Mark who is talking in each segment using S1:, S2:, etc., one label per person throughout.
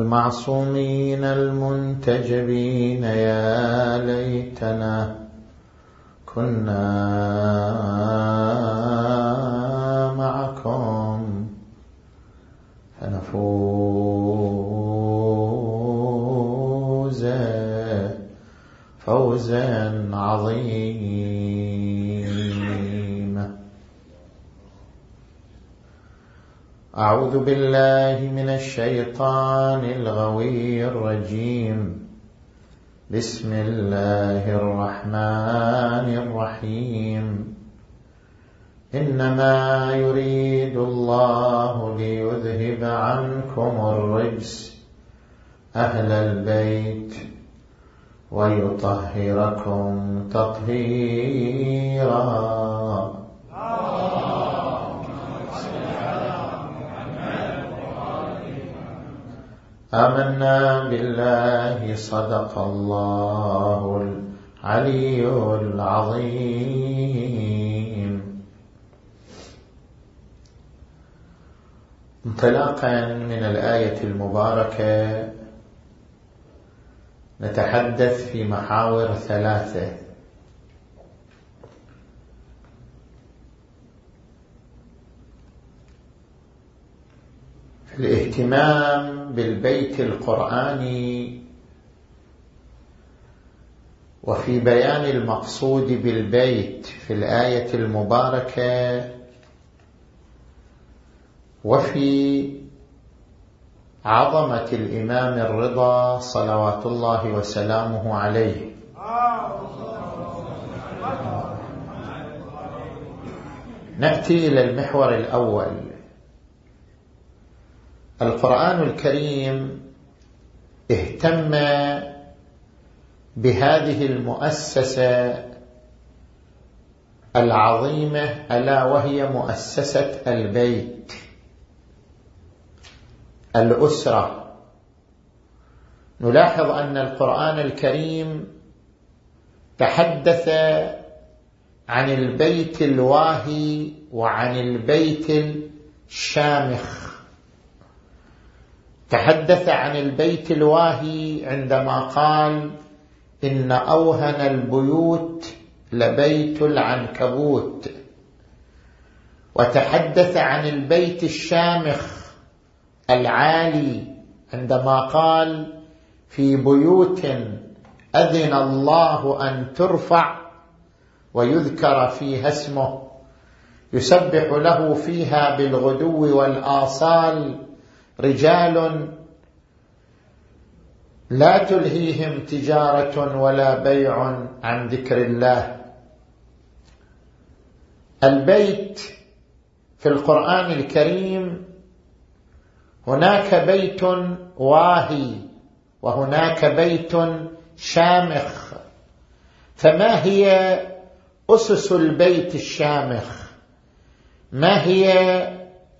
S1: المعصومين المنتجبين يا ليتنا كنا معكم فنفوز فوزا عظيما أعوذ بالله من الشيطان الغوي الرجيم بسم الله الرحمن الرحيم إنما يريد الله ليذهب عنكم الرجس أهل البيت ويطهركم تطهيراً آمنا بالله صدق الله العلي العظيم انطلاقا من الآية المباركة نتحدث في محاور ثلاثة الاهتمام بالبيت القرآني وفي بيان المقصود بالبيت في الآية المباركة وفي عظمة الإمام الرضا صلوات الله وسلامه عليه نأتي إلى المحور الأول القرآن الكريم اهتم بهذه المؤسسة العظيمة ألا وهي مؤسسة البيت الأسرة نلاحظ أن القرآن الكريم تحدث عن البيت الواهي وعن البيت الشامخ تحدث عن البيت الواهي عندما قال ان اوهن البيوت لبيت العنكبوت وتحدث عن البيت الشامخ العالي عندما قال في بيوت اذن الله ان ترفع ويذكر فيها اسمه يسبح له فيها بالغدو والاصال رجال لا تلهيهم تجاره ولا بيع عن ذكر الله البيت في القران الكريم هناك بيت واهي وهناك بيت شامخ فما هي اسس البيت الشامخ ما هي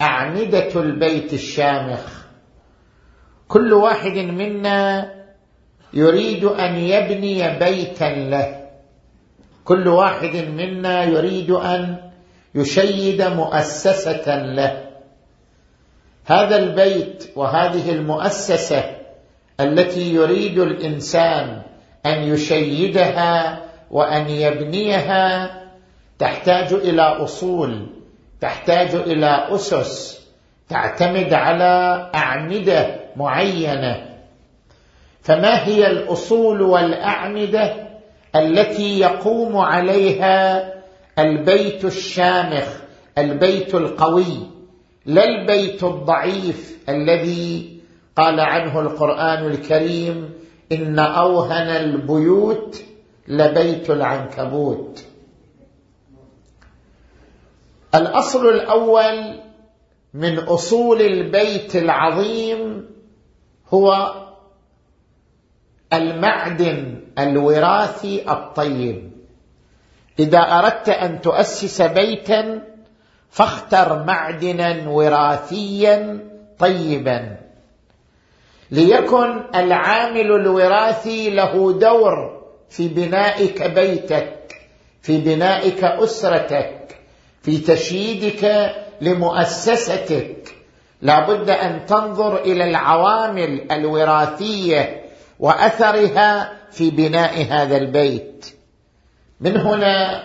S1: أعمدة البيت الشامخ كل واحد منا يريد أن يبني بيتا له كل واحد منا يريد أن يشيد مؤسسة له هذا البيت وهذه المؤسسة التي يريد الإنسان أن يشيدها وأن يبنيها تحتاج إلى أصول تحتاج الى اسس تعتمد على اعمده معينه فما هي الاصول والاعمده التي يقوم عليها البيت الشامخ البيت القوي لا البيت الضعيف الذي قال عنه القران الكريم ان اوهن البيوت لبيت العنكبوت الاصل الاول من اصول البيت العظيم هو المعدن الوراثي الطيب اذا اردت ان تؤسس بيتا فاختر معدنا وراثيا طيبا ليكن العامل الوراثي له دور في بنائك بيتك في بنائك اسرتك في تشييدك لمؤسستك لابد ان تنظر الى العوامل الوراثيه واثرها في بناء هذا البيت من هنا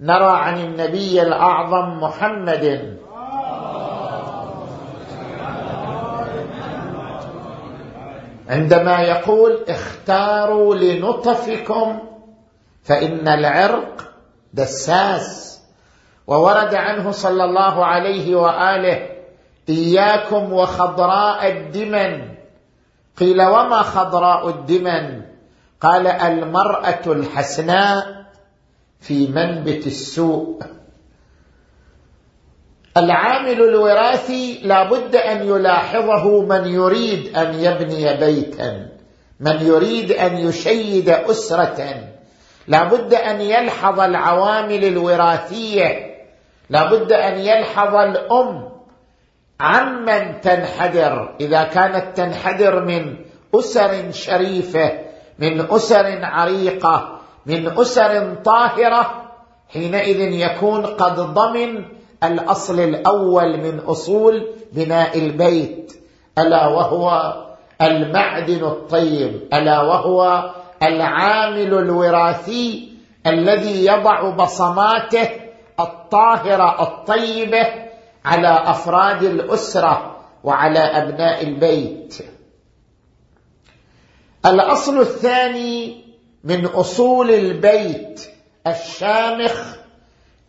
S1: نرى عن النبي الاعظم محمد عندما يقول اختاروا لنطفكم فان العرق دساس وورد عنه صلى الله عليه واله اياكم وخضراء الدمن قيل وما خضراء الدمن قال المراه الحسناء في منبت السوء العامل الوراثي لابد ان يلاحظه من يريد ان يبني بيتا من يريد ان يشيد اسره لابد ان يلحظ العوامل الوراثيه لابد أن يلحظ الأم عمن تنحدر إذا كانت تنحدر من أسر شريفة من أسر عريقة من أسر طاهرة حينئذ يكون قد ضمن الأصل الأول من أصول بناء البيت ألا وهو المعدن الطيب ألا وهو العامل الوراثي الذي يضع بصماته الطاهره الطيبه على افراد الاسره وعلى ابناء البيت الاصل الثاني من اصول البيت الشامخ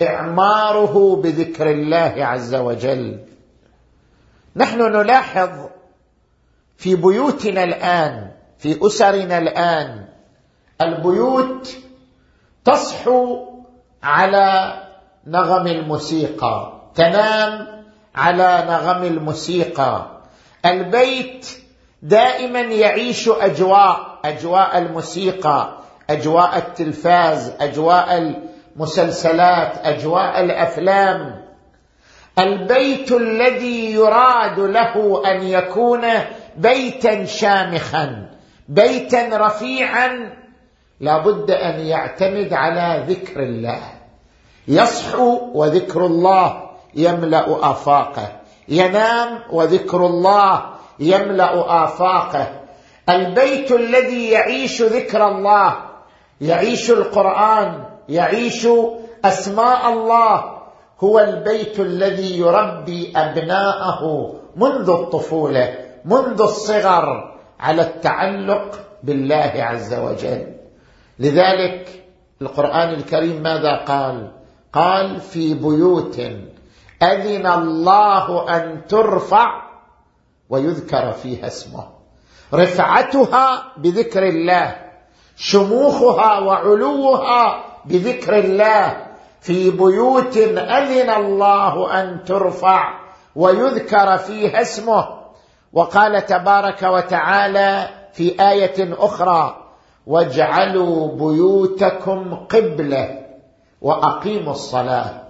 S1: اعماره بذكر الله عز وجل نحن نلاحظ في بيوتنا الان في اسرنا الان البيوت تصحو على نغم الموسيقى تنام على نغم الموسيقى البيت دائما يعيش اجواء اجواء الموسيقى اجواء التلفاز اجواء المسلسلات اجواء الافلام البيت الذي يراد له ان يكون بيتا شامخا بيتا رفيعا لابد ان يعتمد على ذكر الله يصحو وذكر الله يملا افاقه ينام وذكر الله يملا افاقه البيت الذي يعيش ذكر الله يعيش القران يعيش اسماء الله هو البيت الذي يربي ابناءه منذ الطفوله منذ الصغر على التعلق بالله عز وجل لذلك القران الكريم ماذا قال قال في بيوت أذن الله أن ترفع ويذكر فيها اسمه رفعتها بذكر الله شموخها وعلوها بذكر الله في بيوت أذن الله أن ترفع ويذكر فيها اسمه وقال تبارك وتعالى في آية أخرى واجعلوا بيوتكم قبله وأقيموا الصلاة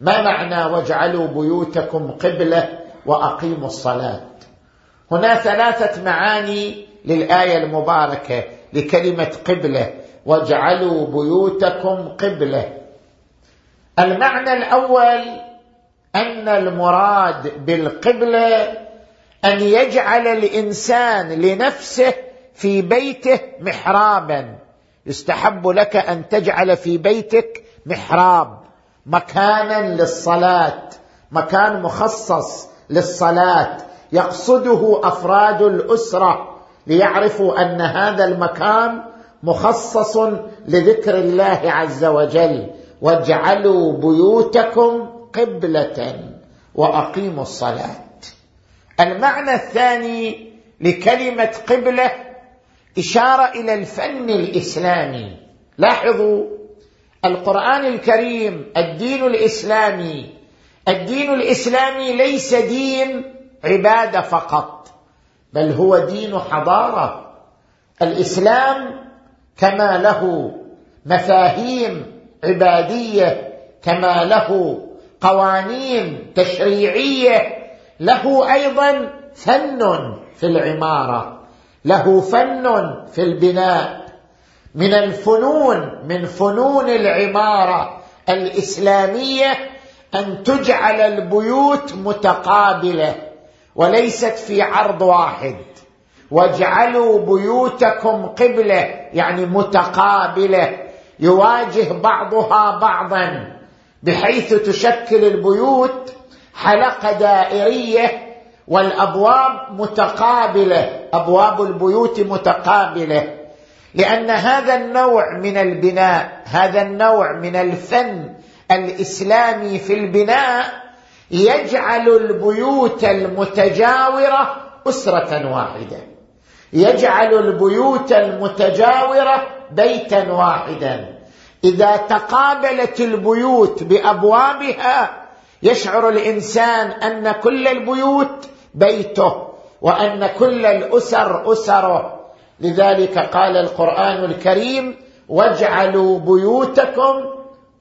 S1: ما معنى واجعلوا بيوتكم قبلة وأقيموا الصلاة هنا ثلاثة معاني للآية المباركة لكلمة قبلة واجعلوا بيوتكم قبلة المعنى الأول أن المراد بالقبلة أن يجعل الإنسان لنفسه في بيته محرابا يستحب لك أن تجعل في بيتك محراب مكانا للصلاه مكان مخصص للصلاه يقصده افراد الاسره ليعرفوا ان هذا المكان مخصص لذكر الله عز وجل واجعلوا بيوتكم قبله واقيموا الصلاه المعنى الثاني لكلمه قبله اشاره الى الفن الاسلامي لاحظوا القرآن الكريم الدين الإسلامي الدين الإسلامي ليس دين عبادة فقط بل هو دين حضارة الإسلام كما له مفاهيم عبادية كما له قوانين تشريعية له أيضا فن في العمارة له فن في البناء من الفنون من فنون العماره الاسلاميه ان تجعل البيوت متقابله وليست في عرض واحد واجعلوا بيوتكم قبله يعني متقابله يواجه بعضها بعضا بحيث تشكل البيوت حلقه دائريه والابواب متقابله ابواب البيوت متقابله لأن هذا النوع من البناء هذا النوع من الفن الإسلامي في البناء يجعل البيوت المتجاورة أسرة واحدة يجعل البيوت المتجاورة بيتا واحدا إذا تقابلت البيوت بأبوابها يشعر الإنسان أن كل البيوت بيته وأن كل الأسر أسره لذلك قال القرآن الكريم واجعلوا بيوتكم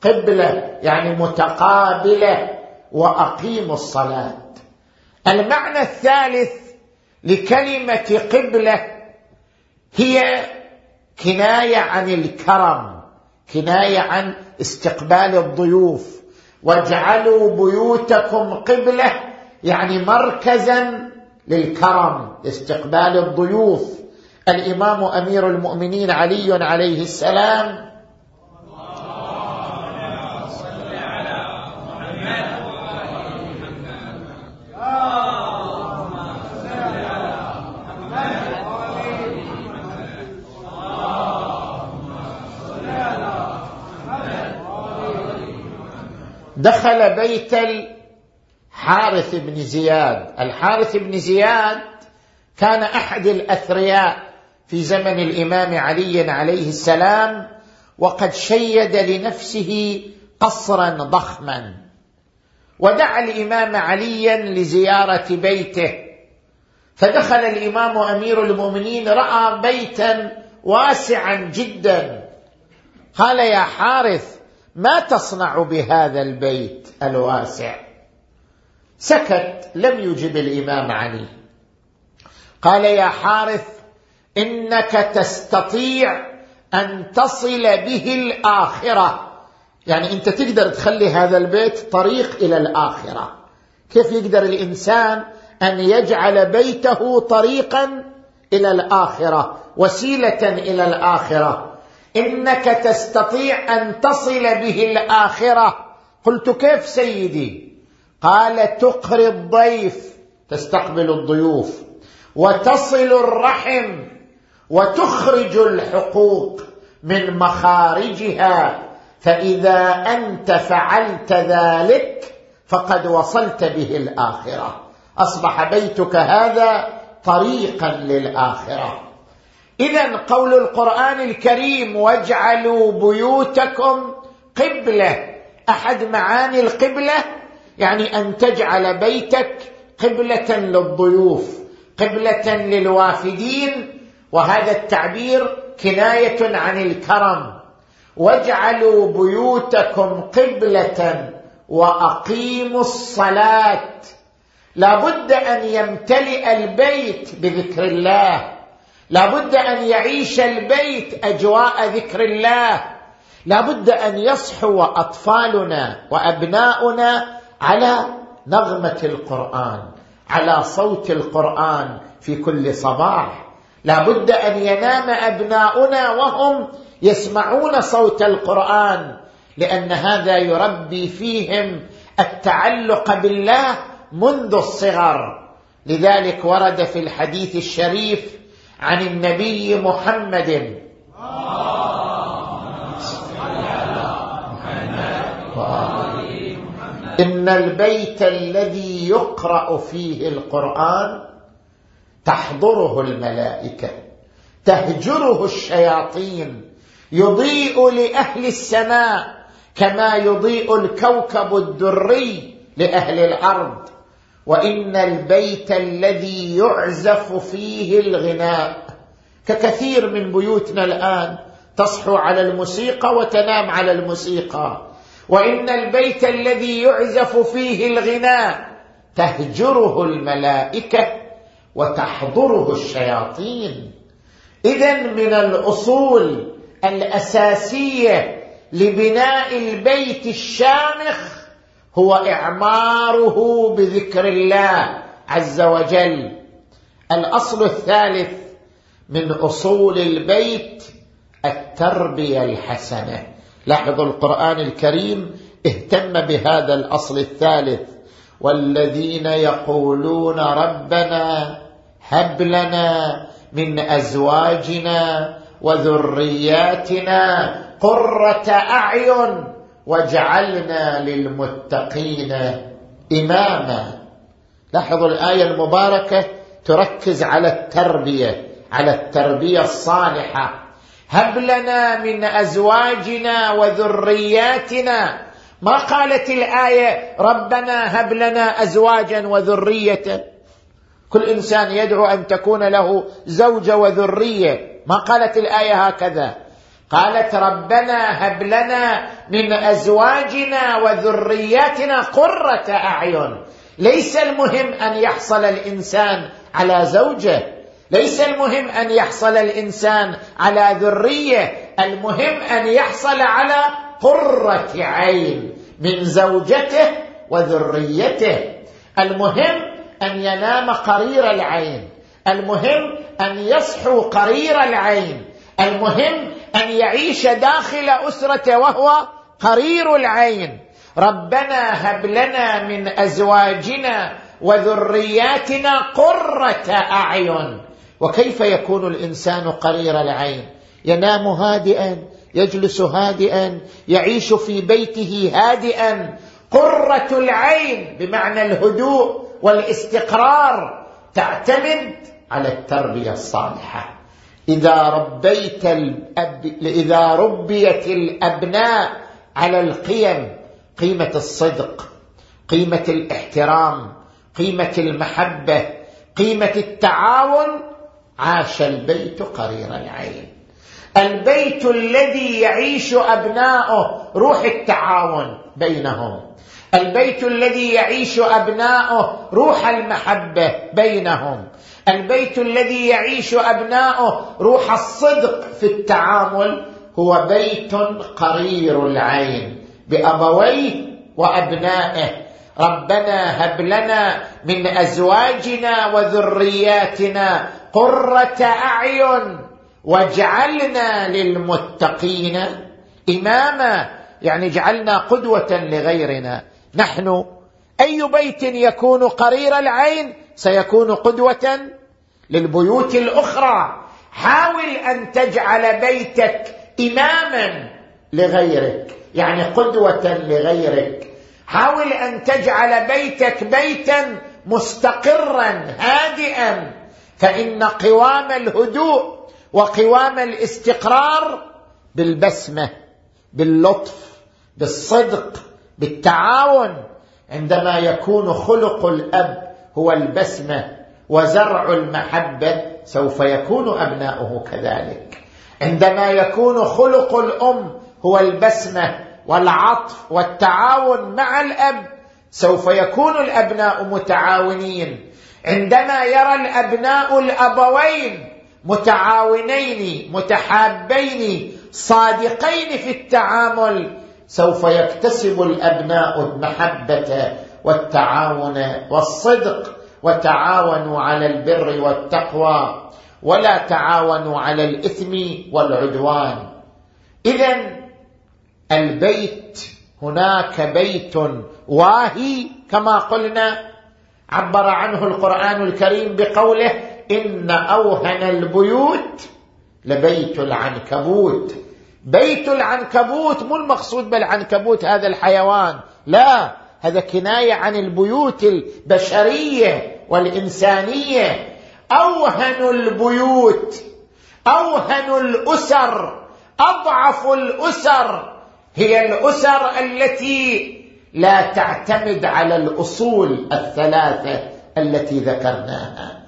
S1: قبلة يعني متقابلة وأقيموا الصلاة المعنى الثالث لكلمة قبلة هي كناية عن الكرم كناية عن استقبال الضيوف واجعلوا بيوتكم قبلة يعني مركزا للكرم لاستقبال الضيوف الإمام أمير المؤمنين علي عليه السلام دخل بيت الحارث بن زياد الحارث بن زياد كان احد الاثرياء في زمن الإمام علي عليه السلام وقد شيد لنفسه قصرا ضخما ودعا الإمام عليا لزيارة بيته فدخل الإمام أمير المؤمنين رأى بيتا واسعا جدا قال يا حارث ما تصنع بهذا البيت الواسع سكت لم يجب الإمام علي قال يا حارث إنك تستطيع أن تصل به الآخرة يعني أنت تقدر تخلي هذا البيت طريق إلى الآخرة كيف يقدر الإنسان أن يجعل بيته طريقا إلى الآخرة وسيلة إلى الآخرة إنك تستطيع أن تصل به الآخرة قلت كيف سيدي قال تقري الضيف تستقبل الضيوف وتصل الرحم وتخرج الحقوق من مخارجها فاذا انت فعلت ذلك فقد وصلت به الاخره اصبح بيتك هذا طريقا للاخره اذا قول القران الكريم واجعلوا بيوتكم قبله احد معاني القبله يعني ان تجعل بيتك قبله للضيوف قبله للوافدين وهذا التعبير كنايه عن الكرم واجعلوا بيوتكم قبله واقيموا الصلاه لابد ان يمتلئ البيت بذكر الله لابد ان يعيش البيت اجواء ذكر الله لابد ان يصحو اطفالنا وابناؤنا على نغمه القران على صوت القران في كل صباح لابد أن ينام أبناؤنا وهم يسمعون صوت القرآن لأن هذا يربي فيهم التعلق بالله منذ الصغر لذلك ورد في الحديث الشريف عن النبي محمد إن البيت الذي يقرأ فيه القرآن تحضره الملائكه تهجره الشياطين يضيء لاهل السماء كما يضيء الكوكب الدري لاهل الارض وان البيت الذي يعزف فيه الغناء ككثير من بيوتنا الان تصحو على الموسيقى وتنام على الموسيقى وان البيت الذي يعزف فيه الغناء تهجره الملائكه وتحضره الشياطين اذا من الاصول الاساسيه لبناء البيت الشامخ هو اعماره بذكر الله عز وجل الاصل الثالث من اصول البيت التربيه الحسنه لاحظوا القران الكريم اهتم بهذا الاصل الثالث والذين يقولون ربنا هب لنا من ازواجنا وذرياتنا قره اعين واجعلنا للمتقين اماما لاحظوا الايه المباركه تركز على التربيه على التربيه الصالحه هب لنا من ازواجنا وذرياتنا ما قالت الايه ربنا هب لنا ازواجا وذريه كل انسان يدعو ان تكون له زوجه وذريه ما قالت الايه هكذا قالت ربنا هب لنا من ازواجنا وذرياتنا قره اعين ليس المهم ان يحصل الانسان على زوجه ليس المهم ان يحصل الانسان على ذريه المهم ان يحصل على قرة عين من زوجته وذريته المهم أن ينام قرير العين المهم أن يصحو قرير العين المهم أن يعيش داخل أسرته وهو قرير العين ربنا هب لنا من أزواجنا وذرياتنا قرة أعين وكيف يكون الإنسان قرير العين ينام هادئا يجلس هادئا يعيش في بيته هادئا قرة العين بمعنى الهدوء والاستقرار تعتمد على التربية الصالحة إذا ربيت الأب... إذا ربيت الأبناء على القيم قيمة الصدق قيمة الاحترام قيمة المحبة قيمة التعاون عاش البيت قرير العين البيت الذي يعيش أبناؤه روح التعاون بينهم البيت الذي يعيش أبناؤه روح المحبة بينهم البيت الذي يعيش أبناؤه روح الصدق في التعامل هو بيت قرير العين بأبويه وأبنائه ربنا هب لنا من ازواجنا وذرياتنا قره اعين واجعلنا للمتقين إماما يعني جعلنا قدوة لغيرنا نحن أي بيت يكون قرير العين سيكون قدوة للبيوت الأخرى حاول أن تجعل بيتك إماما لغيرك يعني قدوة لغيرك حاول أن تجعل بيتك بيتا مستقرا هادئا فإن قوام الهدوء وقوام الاستقرار بالبسمه باللطف بالصدق بالتعاون عندما يكون خلق الاب هو البسمه وزرع المحبه سوف يكون ابناؤه كذلك عندما يكون خلق الام هو البسمه والعطف والتعاون مع الاب سوف يكون الابناء متعاونين عندما يرى الابناء الابوين متعاونين متحابين صادقين في التعامل سوف يكتسب الابناء المحبه والتعاون والصدق وتعاونوا على البر والتقوى ولا تعاونوا على الاثم والعدوان اذا البيت هناك بيت واهي كما قلنا عبر عنه القران الكريم بقوله إن أوهن البيوت لبيت العنكبوت بيت العنكبوت مو المقصود بالعنكبوت هذا الحيوان لا هذا كناية عن البيوت البشرية والإنسانية أوهن البيوت أوهن الأسر أضعف الأسر هي الأسر التي لا تعتمد على الأصول الثلاثة التي ذكرناها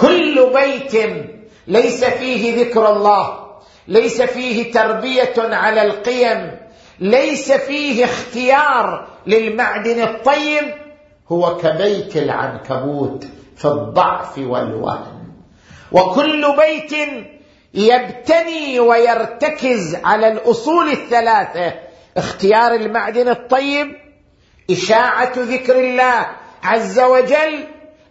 S1: كل بيت ليس فيه ذكر الله ليس فيه تربيه على القيم ليس فيه اختيار للمعدن الطيب هو كبيت العنكبوت في الضعف والوهن وكل بيت يبتني ويرتكز على الاصول الثلاثه اختيار المعدن الطيب اشاعه ذكر الله عز وجل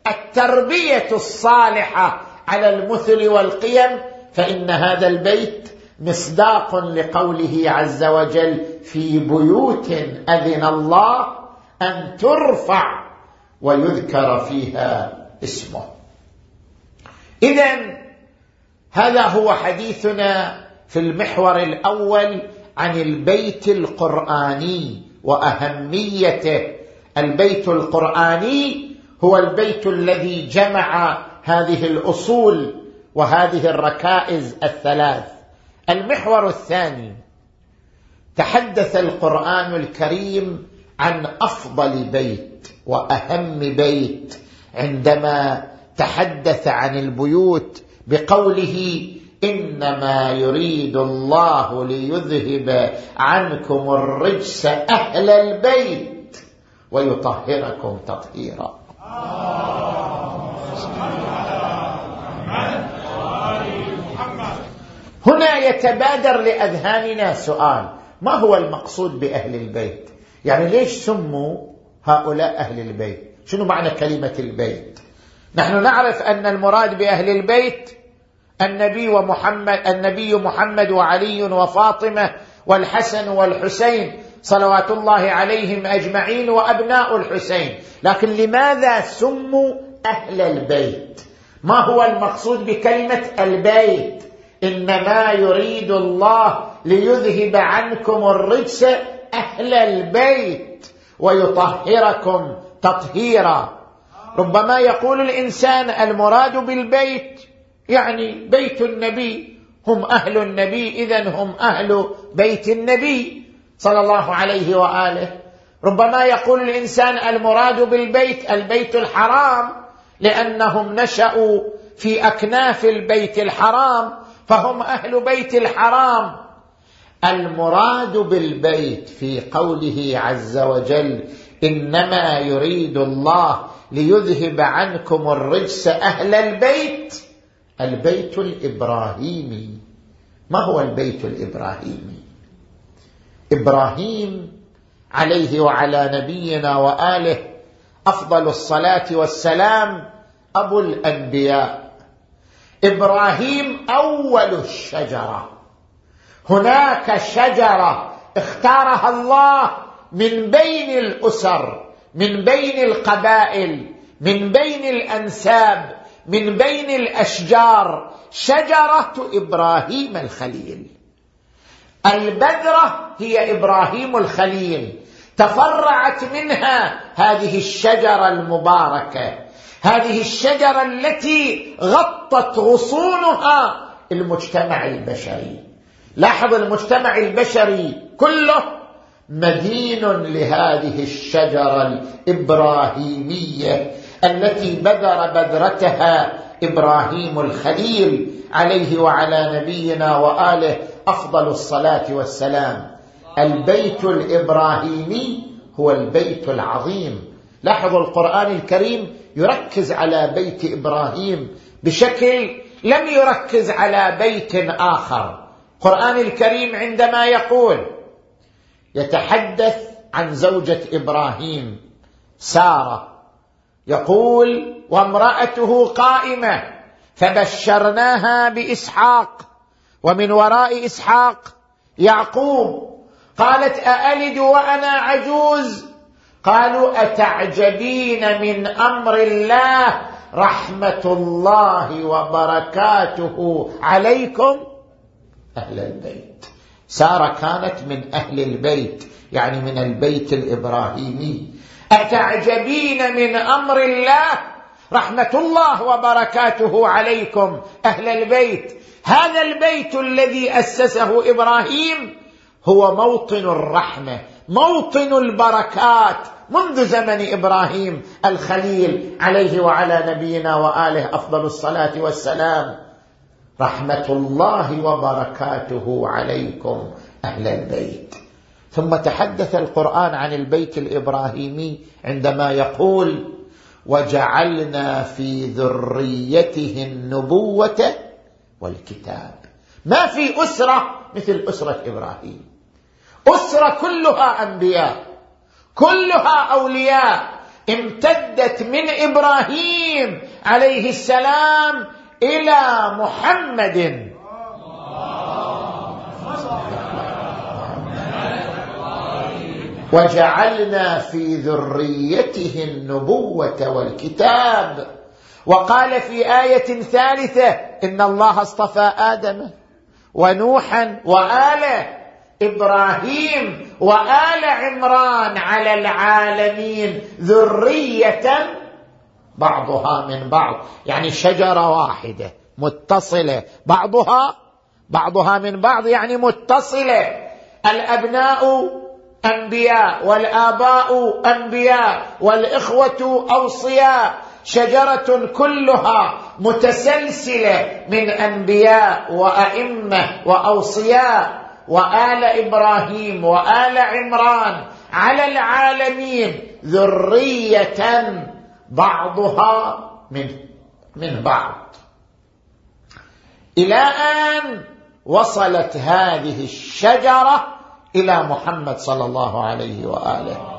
S1: التربيه الصالحه على المثل والقيم فان هذا البيت مصداق لقوله عز وجل في بيوت اذن الله ان ترفع ويذكر فيها اسمه اذا هذا هو حديثنا في المحور الاول عن البيت القراني واهميته البيت القراني هو البيت الذي جمع هذه الاصول وهذه الركائز الثلاث المحور الثاني تحدث القران الكريم عن افضل بيت واهم بيت عندما تحدث عن البيوت بقوله انما يريد الله ليذهب عنكم الرجس اهل البيت ويطهركم تطهيرا هنا يتبادر لأذهاننا سؤال ما هو المقصود بأهل البيت يعني ليش سموا هؤلاء أهل البيت شنو معنى كلمة البيت نحن نعرف أن المراد بأهل البيت النبي ومحمد النبي محمد وعلي وفاطمة والحسن والحسين صلوات الله عليهم اجمعين وابناء الحسين لكن لماذا سموا اهل البيت ما هو المقصود بكلمه البيت انما يريد الله ليذهب عنكم الرجس اهل البيت ويطهركم تطهيرا ربما يقول الانسان المراد بالبيت يعني بيت النبي هم اهل النبي اذا هم اهل بيت النبي صلى الله عليه واله ربما يقول الانسان المراد بالبيت البيت الحرام لانهم نشأوا في اكناف البيت الحرام فهم اهل بيت الحرام المراد بالبيت في قوله عز وجل انما يريد الله ليذهب عنكم الرجس اهل البيت البيت الابراهيمي ما هو البيت الابراهيمي ابراهيم عليه وعلى نبينا واله افضل الصلاه والسلام ابو الانبياء ابراهيم اول الشجره هناك شجره اختارها الله من بين الاسر من بين القبائل من بين الانساب من بين الاشجار شجره ابراهيم الخليل البذره هي ابراهيم الخليل تفرعت منها هذه الشجره المباركه هذه الشجره التي غطت غصونها المجتمع البشري لاحظ المجتمع البشري كله مدين لهذه الشجره الابراهيميه التي بذر بذرتها ابراهيم الخليل عليه وعلى نبينا واله افضل الصلاه والسلام البيت الابراهيمي هو البيت العظيم لاحظوا القران الكريم يركز على بيت ابراهيم بشكل لم يركز على بيت اخر القران الكريم عندما يقول يتحدث عن زوجه ابراهيم ساره يقول وامراته قائمه فبشرناها باسحاق ومن وراء إسحاق يعقوب قالت أألد وأنا عجوز قالوا أتعجبين من أمر الله رحمة الله وبركاته عليكم أهل البيت سارة كانت من أهل البيت يعني من البيت الإبراهيمي أتعجبين من أمر الله رحمة الله وبركاته عليكم أهل البيت هذا البيت الذي أسسه إبراهيم هو موطن الرحمة موطن البركات منذ زمن إبراهيم الخليل عليه وعلى نبينا وآله أفضل الصلاة والسلام رحمة الله وبركاته عليكم أهل البيت ثم تحدث القرآن عن البيت الإبراهيمي عندما يقول وجعلنا في ذريته النبوة والكتاب ما في أسرة مثل أسرة إبراهيم أسرة كلها أنبياء كلها أولياء امتدت من إبراهيم عليه السلام إلى محمد وجعلنا في ذريته النبوة والكتاب وقال في آية ثالثة إن الله اصطفى آدم ونوحا وآله إبراهيم وآل عمران على العالمين ذرية بعضها من بعض يعني شجرة واحدة متصلة بعضها بعضها من بعض يعني متصلة الأبناء أنبياء والآباء أنبياء والإخوة أوصياء شجره كلها متسلسله من انبياء وائمه واوصياء وال ابراهيم وال عمران على العالمين ذريه بعضها من من بعض الى ان وصلت هذه الشجره الى محمد صلى الله عليه واله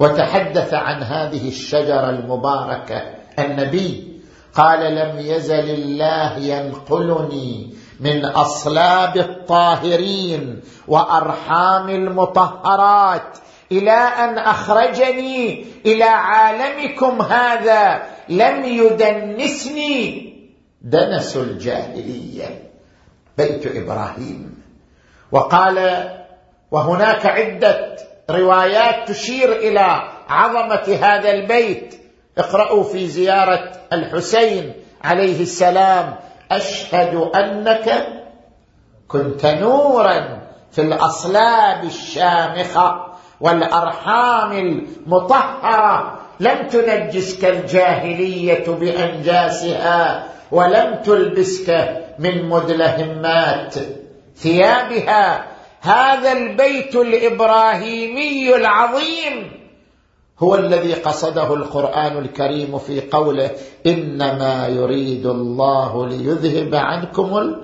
S1: وتحدث عن هذه الشجره المباركه النبي قال لم يزل الله ينقلني من اصلاب الطاهرين وارحام المطهرات الى ان اخرجني الى عالمكم هذا لم يدنسني دنس الجاهليه بيت ابراهيم وقال وهناك عده روايات تشير إلى عظمة هذا البيت اقرأوا في زيارة الحسين عليه السلام أشهد أنك كنت نورا في الأصلاب الشامخة والأرحام المطهرة لم تنجسك الجاهلية بأنجاسها ولم تلبسك من مدلهمات ثيابها هذا البيت الابراهيمي العظيم هو الذي قصده القران الكريم في قوله انما يريد الله ليذهب عنكم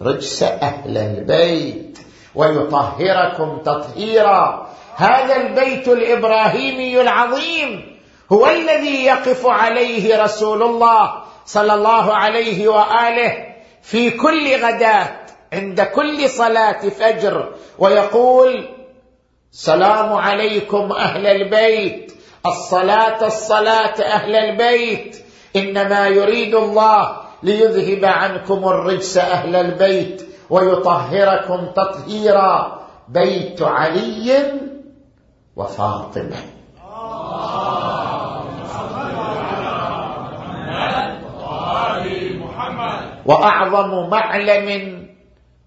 S1: الرجس اهل البيت ويطهركم تطهيرا هذا البيت الابراهيمي العظيم هو الذي يقف عليه رسول الله صلى الله عليه واله في كل غداه عند كل صلاه فجر ويقول سلام عليكم اهل البيت الصلاه الصلاه اهل البيت انما يريد الله ليذهب عنكم الرجس اهل البيت ويطهركم تطهيرا بيت علي وفاطمه واعظم معلم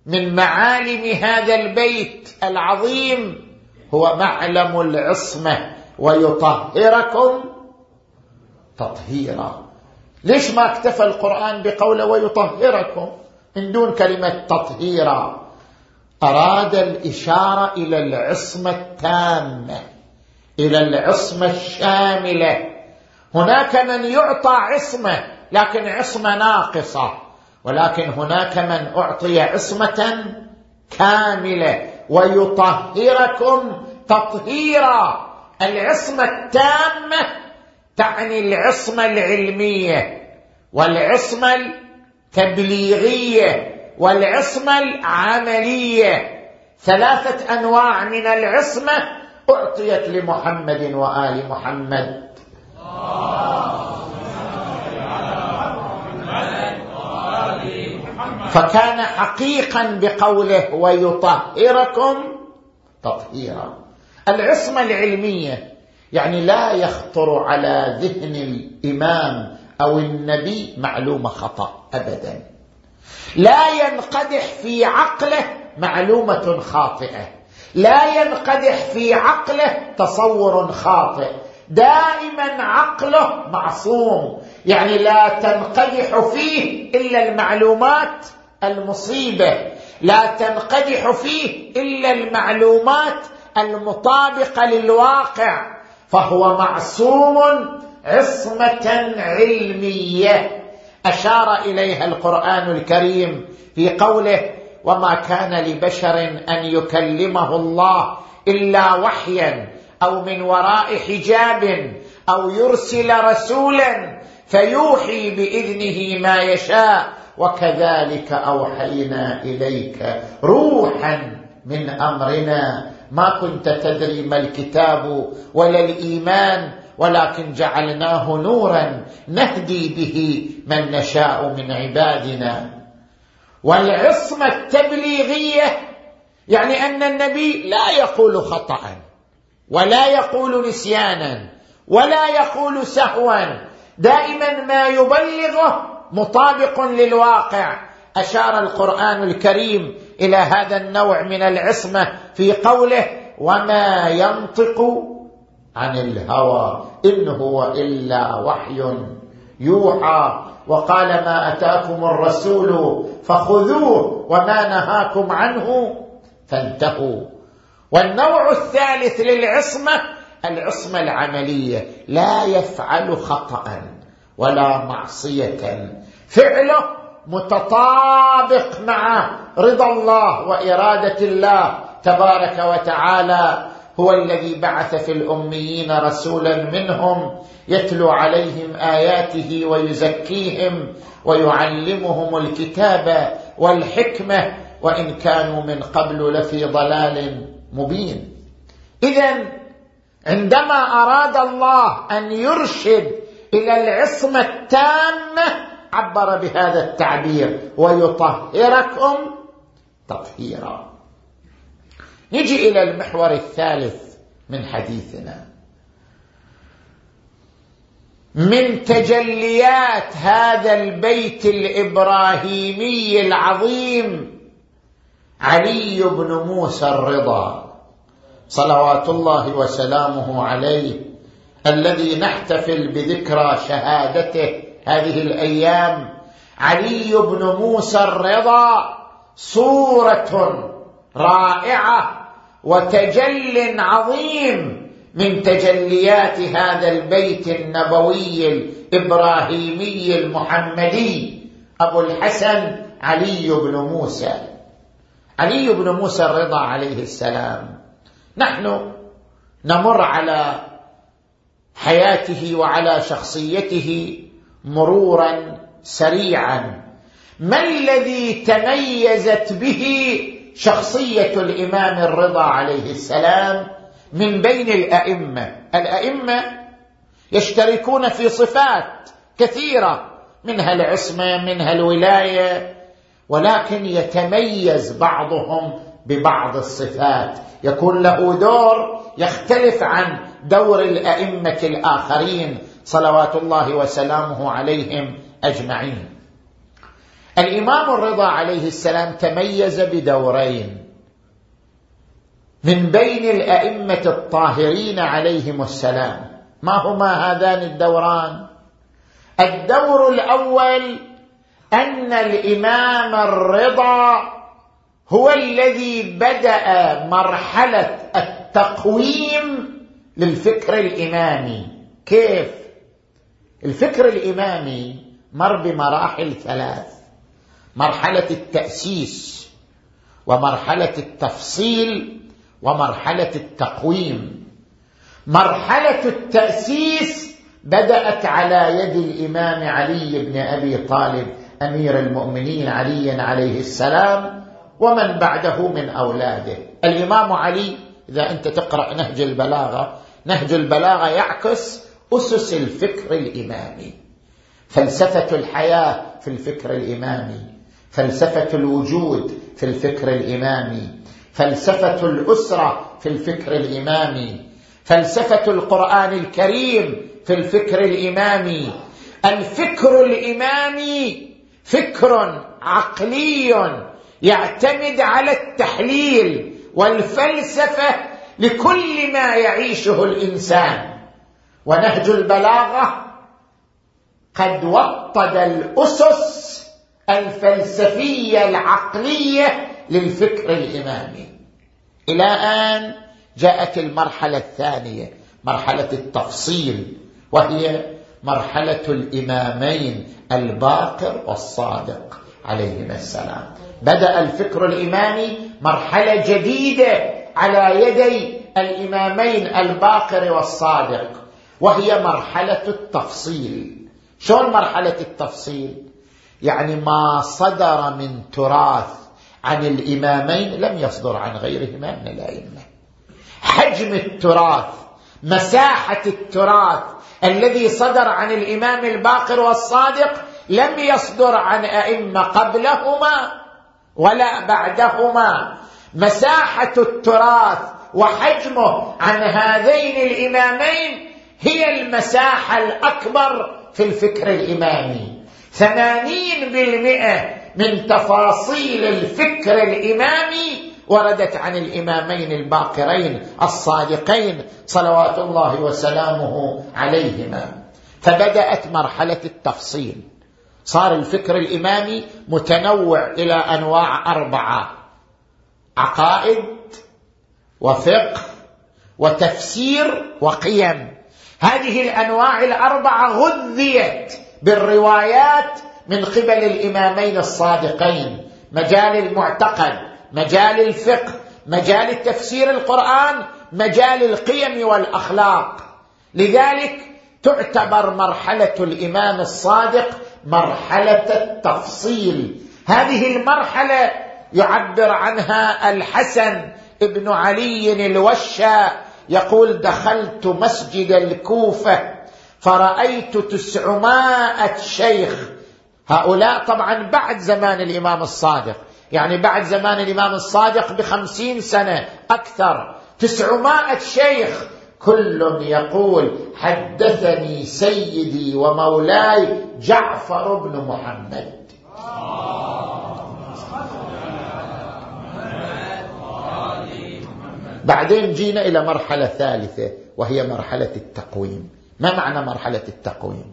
S1: من معالم هذا البيت العظيم هو معلم العصمه ويطهركم تطهيرا ليش ما اكتفى القران بقوله ويطهركم من دون كلمه تطهيرا اراد الاشاره الى العصمه التامه الى العصمه الشامله هناك من يعطى عصمه لكن عصمه ناقصه ولكن هناك من اعطي عصمه كامله ويطهركم تطهيرا العصمه التامه تعني العصمه العلميه والعصمه التبليغيه والعصمه العمليه ثلاثه انواع من العصمه اعطيت لمحمد وال محمد آه. فكان حقيقا بقوله ويطهركم تطهيرا العصمه العلميه يعني لا يخطر على ذهن الامام او النبي معلومه خطا ابدا لا ينقدح في عقله معلومه خاطئه لا ينقدح في عقله تصور خاطئ دائما عقله معصوم يعني لا تنقدح فيه الا المعلومات المصيبه لا تنقدح فيه الا المعلومات المطابقه للواقع فهو معصوم عصمه علميه اشار اليها القران الكريم في قوله وما كان لبشر ان يكلمه الله الا وحيا او من وراء حجاب او يرسل رسولا فيوحي باذنه ما يشاء وكذلك أوحينا إليك روحا من أمرنا ما كنت تدري ما الكتاب ولا الإيمان ولكن جعلناه نورا نهدي به من نشاء من عبادنا والعصمة التبليغية يعني أن النبي لا يقول خطأ ولا يقول نسيانا ولا يقول سهوا دائما ما يبلغه مطابق للواقع اشار القران الكريم الى هذا النوع من العصمه في قوله وما ينطق عن الهوى ان هو الا وحي يوحى وقال ما اتاكم الرسول فخذوه وما نهاكم عنه فانتهوا والنوع الثالث للعصمه العصمه العمليه لا يفعل خطأ ولا معصيه فعله متطابق مع رضا الله واراده الله تبارك وتعالى هو الذي بعث في الاميين رسولا منهم يتلو عليهم اياته ويزكيهم ويعلمهم الكتاب والحكمه وان كانوا من قبل لفي ضلال مبين اذا عندما اراد الله ان يرشد إلى العصمة التامة عبر بهذا التعبير ويطهركم تطهيرا نجي إلى المحور الثالث من حديثنا من تجليات هذا البيت الإبراهيمي العظيم علي بن موسى الرضا صلوات الله وسلامه عليه الذي نحتفل بذكرى شهادته هذه الايام علي بن موسى الرضا صوره رائعه وتجل عظيم من تجليات هذا البيت النبوي الابراهيمي المحمدي ابو الحسن علي بن موسى علي بن موسى الرضا عليه السلام نحن نمر على حياته وعلى شخصيته مرورا سريعا ما الذي تميزت به شخصيه الامام الرضا عليه السلام من بين الائمه الائمه يشتركون في صفات كثيره منها العصمه منها الولايه ولكن يتميز بعضهم ببعض الصفات يكون له دور يختلف عن دور الائمه الاخرين صلوات الله وسلامه عليهم اجمعين الامام الرضا عليه السلام تميز بدورين من بين الائمه الطاهرين عليهم السلام ما هما هذان الدوران الدور الاول ان الامام الرضا هو الذي بدا مرحله التقويم للفكر الإمامي كيف الفكر الإمامي مر بمراحل ثلاث مرحلة التأسيس ومرحلة التفصيل ومرحلة التقويم مرحلة التأسيس بدأت على يد الإمام علي بن أبي طالب أمير المؤمنين علي عليه السلام ومن بعده من أولاده الإمام علي إذا أنت تقرأ نهج البلاغة نهج البلاغة يعكس أسس الفكر الإمامي فلسفة الحياة في الفكر الإمامي فلسفة الوجود في الفكر الإمامي فلسفة الأسرة في الفكر الإمامي فلسفة القرآن الكريم في الفكر الإمامي الفكر الإمامي فكر عقلي يعتمد على التحليل والفلسفه لكل ما يعيشه الانسان ونهج البلاغه قد وطد الاسس الفلسفيه العقليه للفكر الامامي الى ان جاءت المرحله الثانيه مرحله التفصيل وهي مرحله الامامين الباقر والصادق عليهما السلام بدأ الفكر الإمامي مرحلة جديدة على يدي الإمامين الباقر والصادق وهي مرحلة التفصيل شلون مرحلة التفصيل؟ يعني ما صدر من تراث عن الإمامين لم يصدر عن غيرهما من الأئمة حجم التراث مساحة التراث الذي صدر عن الإمام الباقر والصادق لم يصدر عن أئمة قبلهما ولا بعدهما مساحه التراث وحجمه عن هذين الامامين هي المساحه الاكبر في الفكر الامامي ثمانين بالمئه من تفاصيل الفكر الامامي وردت عن الامامين الباقرين الصادقين صلوات الله وسلامه عليهما فبدات مرحله التفصيل صار الفكر الإمامي متنوع إلى أنواع أربعة عقائد وفقه وتفسير وقيم هذه الأنواع الأربعة غذيت بالروايات من قبل الإمامين الصادقين مجال المعتقد مجال الفقه مجال تفسير القرآن مجال القيم والأخلاق لذلك تعتبر مرحلة الإمام الصادق مرحله التفصيل هذه المرحله يعبر عنها الحسن ابن علي الوشا يقول دخلت مسجد الكوفه فرايت تسعمائه شيخ هؤلاء طبعا بعد زمان الامام الصادق يعني بعد زمان الامام الصادق بخمسين سنه اكثر تسعمائه شيخ كل يقول حدثني سيدي ومولاي جعفر بن محمد بعدين جينا إلى مرحلة ثالثة وهي مرحلة التقويم ما معنى مرحلة التقويم؟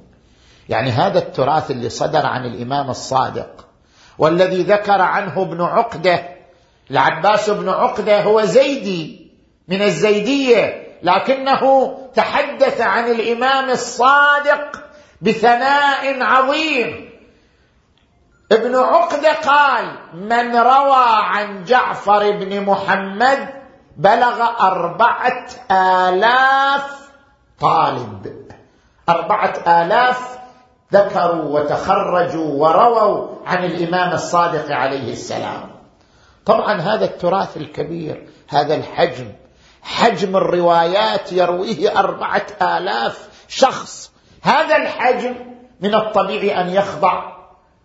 S1: يعني هذا التراث اللي صدر عن الإمام الصادق والذي ذكر عنه ابن عقدة العباس بن عقدة هو زيدي من الزيدية لكنه تحدث عن الإمام الصادق بثناء عظيم ابن عقدة قال من روى عن جعفر بن محمد بلغ أربعة آلاف طالب أربعة آلاف ذكروا وتخرجوا ورووا عن الإمام الصادق عليه السلام طبعا هذا التراث الكبير هذا الحجم حجم الروايات يرويه أربعة آلاف شخص هذا الحجم من الطبيعي أن يخضع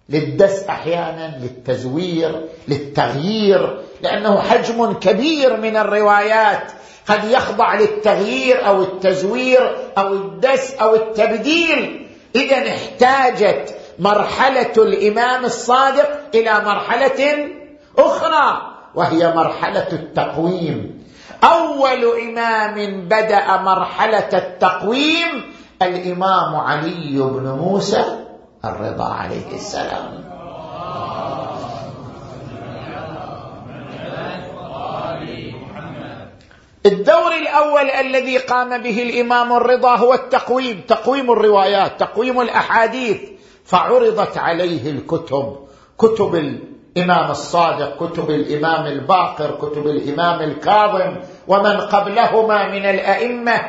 S1: للدس أحيانا للتزوير للتغيير لأنه حجم كبير من الروايات قد يخضع للتغيير أو التزوير أو الدس أو التبديل إذا احتاجت مرحلة الإمام الصادق إلى مرحلة أخرى وهي مرحلة التقويم اول امام بدا مرحله التقويم الامام علي بن موسى الرضا عليه السلام الدور الاول الذي قام به الامام الرضا هو التقويم تقويم الروايات تقويم الاحاديث فعرضت عليه الكتب كتب الإمام الصادق كتب الإمام الباقر كتب الإمام الكاظم ومن قبلهما من الأئمة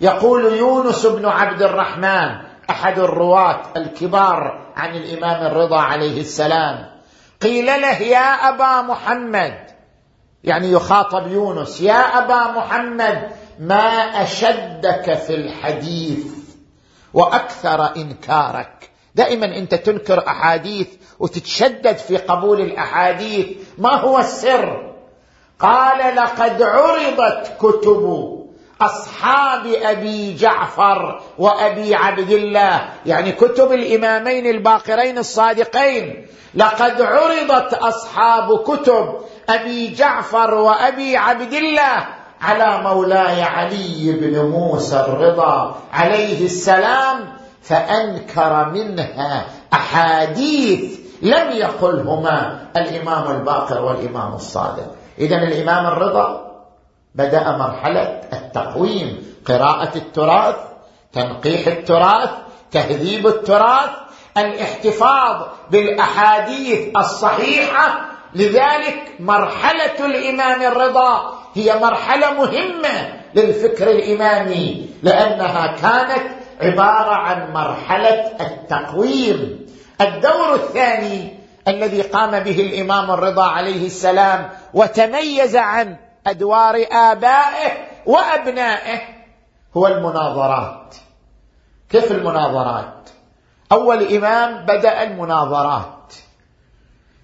S1: يقول يونس بن عبد الرحمن أحد الرواة الكبار عن الإمام الرضا عليه السلام قيل له يا أبا محمد يعني يخاطب يونس يا أبا محمد ما أشدك في الحديث وأكثر إنكارك دائما انت تنكر احاديث وتتشدد في قبول الاحاديث ما هو السر قال لقد عرضت كتب اصحاب ابي جعفر وابي عبد الله يعني كتب الامامين الباقرين الصادقين لقد عرضت اصحاب كتب ابي جعفر وابي عبد الله على مولاي علي بن موسى الرضا عليه السلام فأنكر منها أحاديث لم يقلهما الإمام الباقر والإمام الصادق إذا الإمام الرضا بدأ مرحلة التقويم قراءة التراث تنقيح التراث تهذيب التراث الاحتفاظ بالأحاديث الصحيحة لذلك مرحلة الإمام الرضا هي مرحلة مهمة للفكر الإمامي لأنها كانت عبارة عن مرحلة التقويم الدور الثاني الذي قام به الإمام الرضا عليه السلام وتميز عن أدوار آبائه وأبنائه هو المناظرات كيف المناظرات أول إمام بدأ المناظرات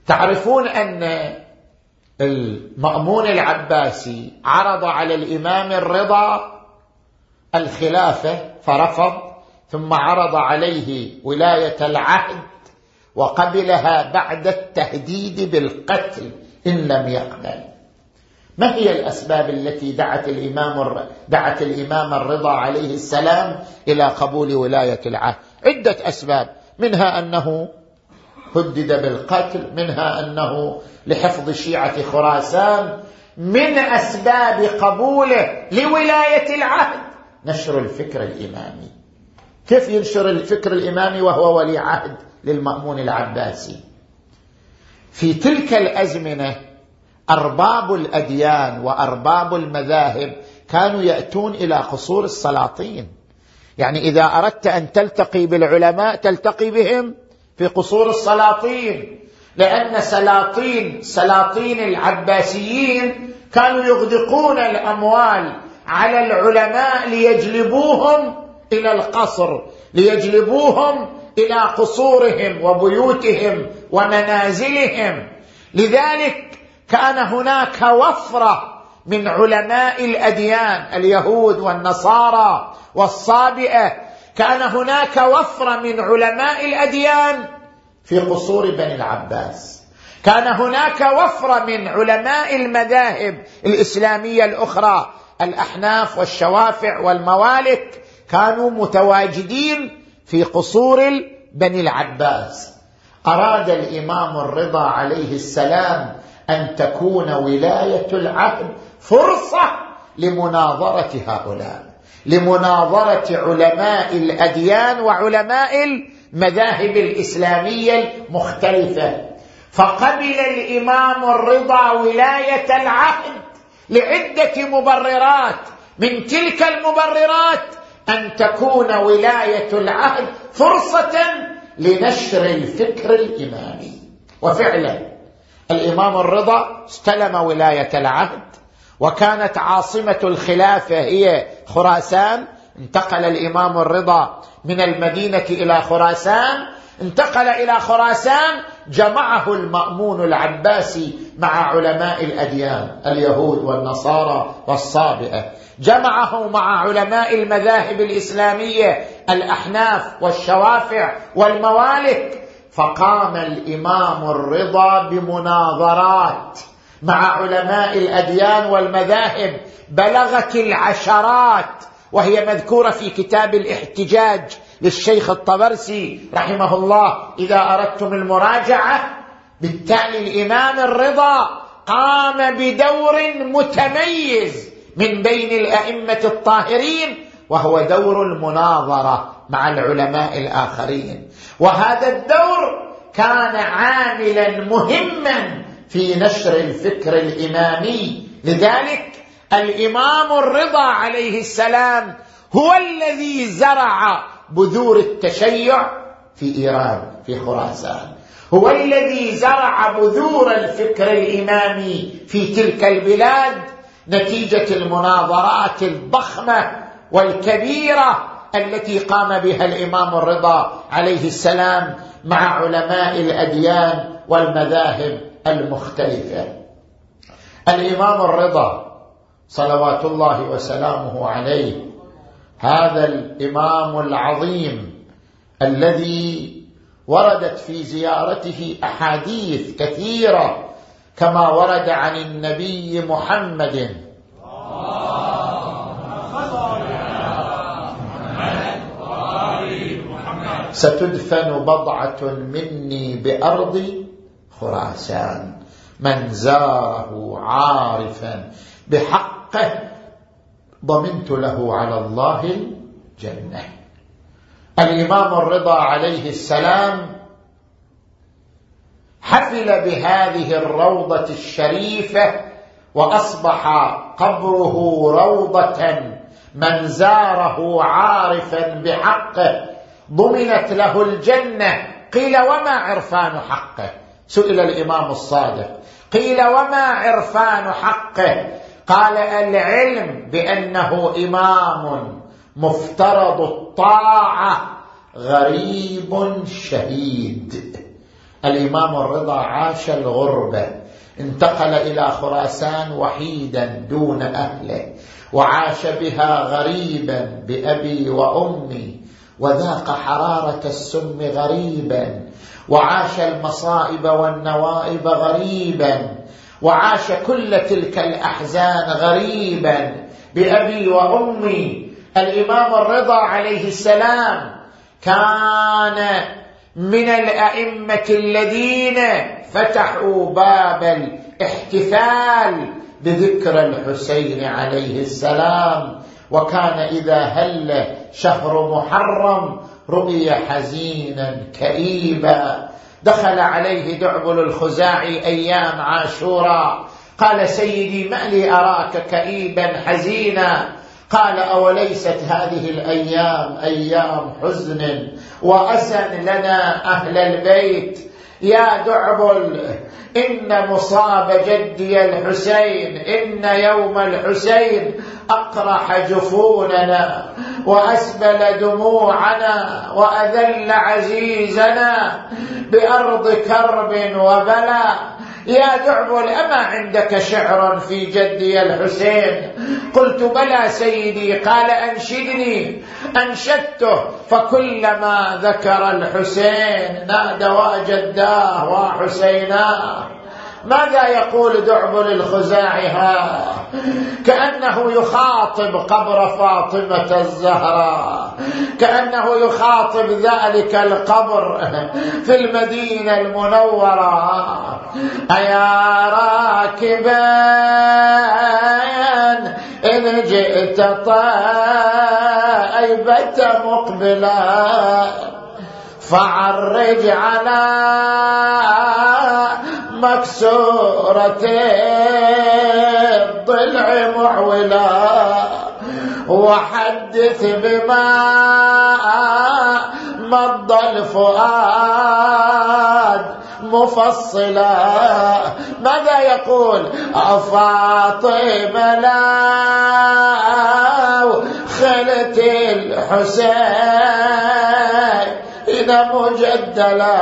S1: تعرفون أن المأمون العباسي عرض على الإمام الرضا الخلافة فرفض ثم عرض عليه ولايه العهد وقبلها بعد التهديد بالقتل ان لم يقبل ما هي الاسباب التي دعت الامام دعت الامام الرضا عليه السلام الى قبول ولايه العهد عده اسباب منها انه هدد بالقتل منها انه لحفظ شيعه خراسان من اسباب قبوله لولايه العهد نشر الفكر الامامي كيف ينشر الفكر الإمامي وهو ولي عهد للمأمون العباسي في تلك الأزمنة أرباب الأديان وأرباب المذاهب كانوا يأتون إلى قصور السلاطين يعني إذا أردت أن تلتقي بالعلماء تلتقي بهم في قصور السلاطين لأن سلاطين سلاطين العباسيين كانوا يغدقون الأموال على العلماء ليجلبوهم الى القصر ليجلبوهم الى قصورهم وبيوتهم ومنازلهم لذلك كان هناك وفره من علماء الاديان اليهود والنصارى والصابئه كان هناك وفره من علماء الاديان في قصور بني العباس كان هناك وفره من علماء المذاهب الاسلاميه الاخرى الاحناف والشوافع والموالك كانوا متواجدين في قصور بني العباس أراد الإمام الرضا عليه السلام أن تكون ولاية العهد فرصة لمناظرة هؤلاء لمناظرة علماء الأديان وعلماء المذاهب الإسلامية المختلفة فقبل الإمام الرضا ولاية العهد لعدة مبررات من تلك المبررات ان تكون ولايه العهد فرصه لنشر الفكر الامامي وفعلا الامام الرضا استلم ولايه العهد وكانت عاصمه الخلافه هي خراسان انتقل الامام الرضا من المدينه الى خراسان انتقل إلى خراسان جمعه المأمون العباسي مع علماء الأديان اليهود والنصارى والصابئة جمعه مع علماء المذاهب الإسلامية الأحناف والشوافع والموالك فقام الإمام الرضا بمناظرات مع علماء الأديان والمذاهب بلغت العشرات وهي مذكورة في كتاب الاحتجاج للشيخ الطبرسي رحمه الله إذا أردتم المراجعة بالتالي الإمام الرضا قام بدور متميز من بين الأئمة الطاهرين وهو دور المناظرة مع العلماء الآخرين وهذا الدور كان عاملا مهما في نشر الفكر الإمامي لذلك الإمام الرضا عليه السلام هو الذي زرع بذور التشيع في إيران في خراسان هو الذي زرع بذور الفكر الإمامي في تلك البلاد نتيجة المناظرات الضخمة والكبيرة التي قام بها الإمام الرضا عليه السلام مع علماء الأديان والمذاهب المختلفة الإمام الرضا صلوات الله وسلامه عليه هذا الامام العظيم الذي وردت في زيارته احاديث كثيره كما ورد عن النبي محمد ستدفن بضعة مني بأرض خراسان من زاره عارفا بحقه ضمنت له على الله الجنة الإمام الرضا عليه السلام حفل بهذه الروضة الشريفة وأصبح قبره روضة من زاره عارفا بحقه ضمنت له الجنة قيل وما عرفان حقه سئل الإمام الصادق قيل وما عرفان حقه قال العلم بانه امام مفترض الطاعه غريب شهيد الامام الرضا عاش الغربه انتقل الى خراسان وحيدا دون اهله وعاش بها غريبا بابي وامي وذاق حراره السم غريبا وعاش المصائب والنوائب غريبا وعاش كل تلك الاحزان غريبا بابي وامي الامام الرضا عليه السلام كان من الائمه الذين فتحوا باب الاحتفال بذكرى الحسين عليه السلام وكان اذا هل شهر محرم رؤي حزينا كئيبا دخل عليه دعبل الخزاعي ايام عاشورا قال سيدي ما لي اراك كئيبا حزينا قال اوليست هذه الايام ايام حزن واسى لنا اهل البيت يا دعبل ان مصاب جدي الحسين ان يوم الحسين اقرح جفوننا وأسبل دموعنا وأذل عزيزنا بأرض كرب وبلاء يا دعبل أما عندك شعر في جدي الحسين قلت بلى سيدي قال أنشدني أنشدته فكلما ذكر الحسين نادى وجداه وحسيناه ماذا يقول دعبل الخزاعي ها كأنه يخاطب قبر فاطمة الزهراء كأنه يخاطب ذلك القبر في المدينة المنورة أيا راكبا إن جئت طائبة مقبلا فعرج على مكسورة الضلع محولا وحدث بما مضى الفؤاد مفصلا ماذا يقول أفاطم لو خلت الحسين مجدلا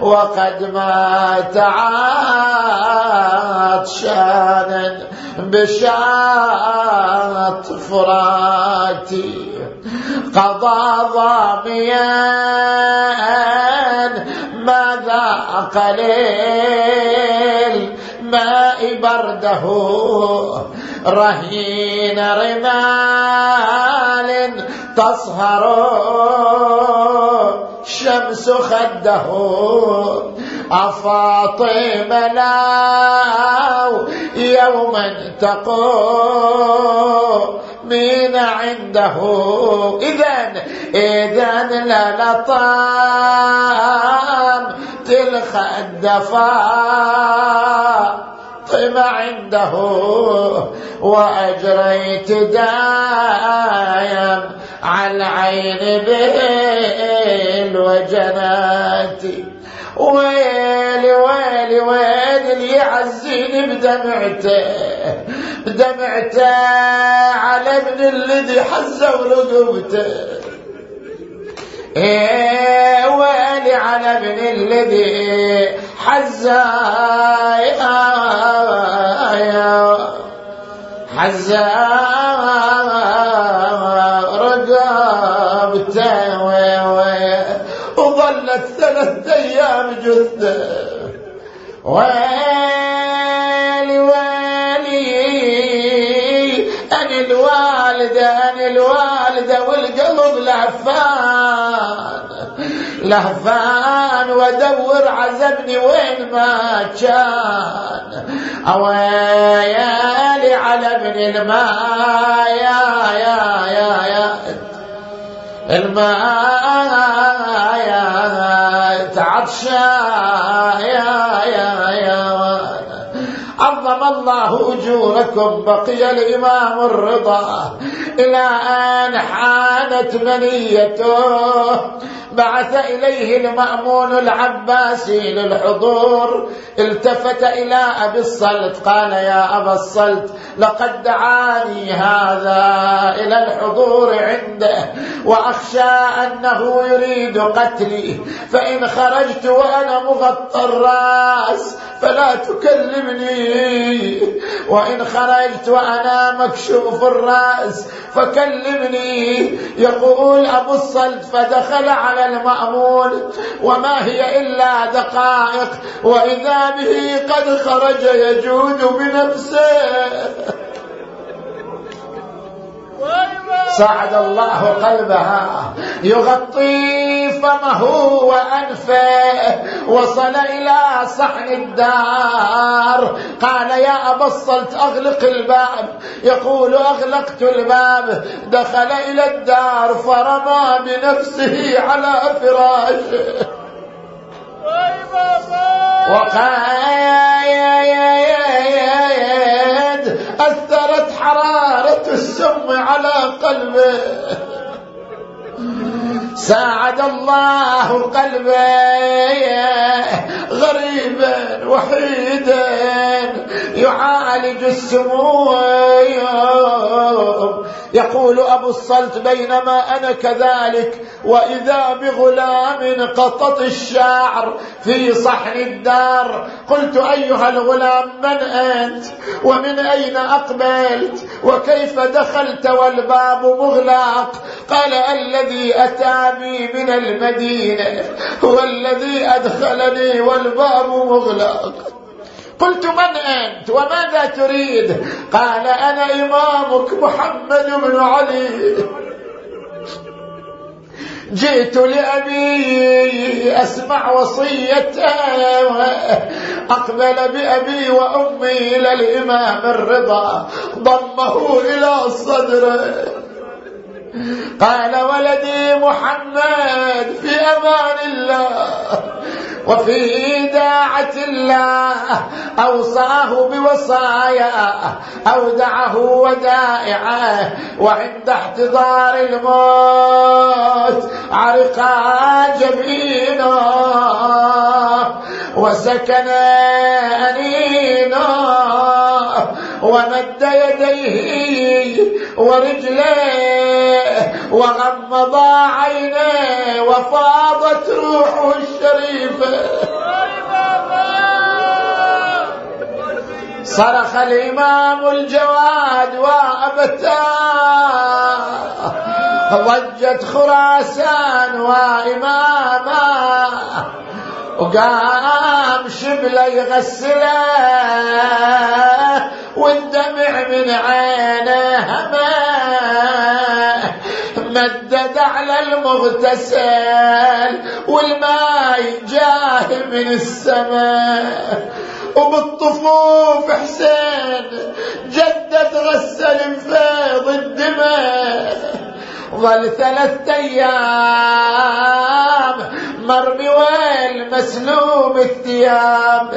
S1: وقد مات عطشانا بشاط فراتي قضى ظاميا ماذا قليل ماء برده رهين رمال تصهر شمس خده أفاطم لا يوما تقوم من عنده إذا إذا لطام تلخ الدفاق الحق ما عنده وأجريت دايا على العين بيل وجناتي ويلي ويلي ويلي اللي يعزيني بدمعته بدمعته على ابن الذي حزه رقبته إيه، ويلي على ابن الذي حزايا حزا رقابته وظلت ثلاثة أيام جثة ويلي ويلي أنا الوالدة أنا الوالدة والقلب لعفان لهفان وادور عزبني وين ما كان اويالي على ابن الماء يا يا يا يا الماء يا تعطشى يا يا يا عظم الله اجوركم بقي الامام الرضا الى ان حانت منيته بعث إليه المأمون العباسي للحضور التفت إلى أبي الصلت قال يا أبا الصلت لقد دعاني هذا إلى الحضور عنده وأخشى أنه يريد قتلي فإن خرجت وأنا مغطى الرأس فلا تكلمني وإن خرجت وأنا مكشوف الرأس فكلمني يقول أبو الصلت فدخل على المأمون وما هي إلا دقائق وإذا به قد خرج يجود بنفسه صعد الله قلبها يغطي فمه وأنفه وصل إلى صحن الدار قال يا أبا الصلت أغلق الباب يقول أغلقت الباب دخل إلى الدار فرمى بنفسه على فراشه وقال أثرت حرارة السم على قلبه ساعد الله قلبي غريبا وحيدا يعالج السمو يقول أبو الصلت بينما أنا كذلك وإذا بغلام قطط الشعر في صحن الدار قلت أيها الغلام من أنت ومن أين أقبلت وكيف دخلت والباب مغلق قال الذي الذي أتى بي من المدينة هو الذي أدخلني والباب مغلق قلت من أنت وماذا تريد قال أنا إمامك محمد بن علي جئت لأبي أسمع وصيته أقبل بأبي وأمي إلى الإمام الرضا ضمه إلى صدره قال ولدي محمد في امان الله وفي داعة الله أوصاه بوصايا أودعه ودائعه وعند احتضار الموت عرقا جبينه وسكن أنينه ومد يديه ورجليه وغمض عينيه وفاضت روحه الشريفه صرخ الإمام الجواد وأبتا ضجت خراسان وإماما وقام شبله يغسله والدمع من عينه مدد على المغتسل والماء جاه من السماء وبالطفوف حسين جدة غسل فيض الدماء ظل ثلاثة أيام مر بويل مسلوب الثياب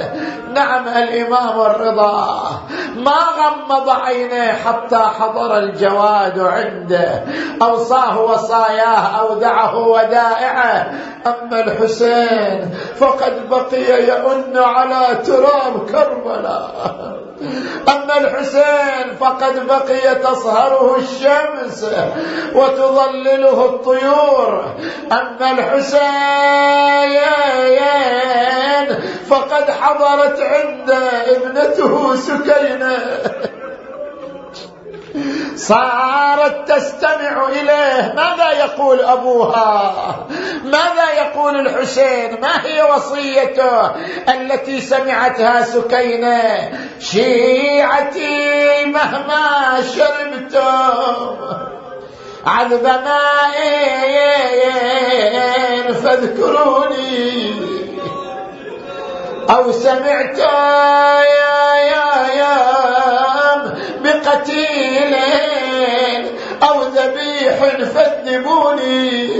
S1: نعم الإمام الرضا ما غمض عينيه حتى حضر الجواد عنده أوصاه وصاياه أودعه ودائعه أما الحسين فقد بقي يؤن على تراب كربلاء أما الحسين فقد بقي تصهره الشمس وتظلله الطيور أما الحسين فقد حضرت عند ابنته سكينة صارت تستمع إليه ماذا يقول أبوها ماذا يقول الحسين ما هي وصيته التي سمعتها سكينة شيعتي مهما شربتم عذب ماء فاذكروني أو سمعت يا يا يا قتيل أو ذبيح فذبوني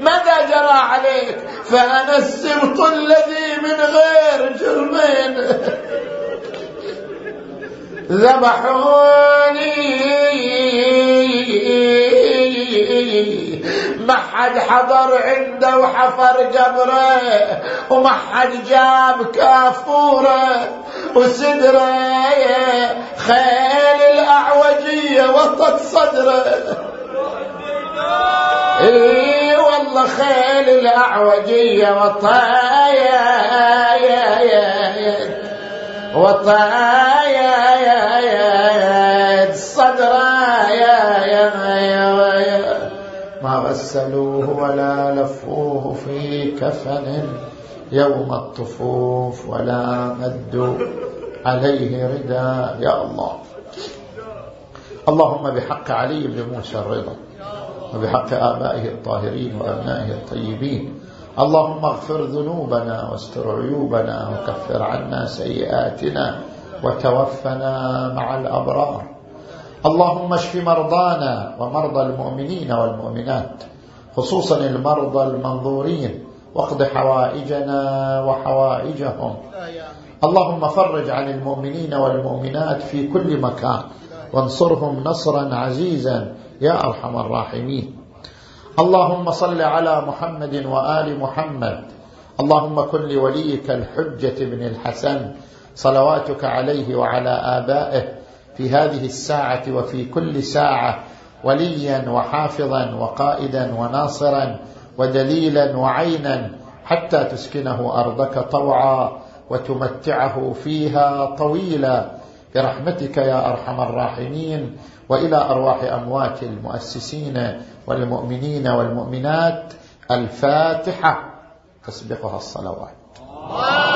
S1: ماذا جرى عليك فأنا السبط الذي من غير جرمين ذبحوني ما حد حضر عنده وحفر قبره وما حد جاب كافوره وسدره خيل الاعوجيه وطت صدره اي والله خيل الاعوجيه وطايا وطايا غسلوه ولا لفوه في كفن يوم الطفوف ولا مدوا عليه رداء يا الله اللهم بحق علي بن موسى الرضا وبحق آبائه الطاهرين وأبنائه الطيبين اللهم اغفر ذنوبنا واستر عيوبنا وكفر عنا سيئاتنا وتوفنا مع الأبرار اللهم اشف مرضانا ومرضى المؤمنين والمؤمنات خصوصا المرضى المنظورين واقض حوائجنا وحوائجهم اللهم فرج عن المؤمنين والمؤمنات في كل مكان وانصرهم نصرا عزيزا يا أرحم الراحمين اللهم صل على محمد وآل محمد اللهم كن لوليك الحجة بن الحسن صلواتك عليه وعلى آبائه في هذه الساعة وفي كل ساعة وليا وحافظا وقائدا وناصرا ودليلا وعينا حتى تسكنه أرضك طوعا وتمتعه فيها طويلا برحمتك يا أرحم الراحمين وإلى أرواح أموات المؤسسين والمؤمنين والمؤمنات الفاتحة تسبقها الصلوات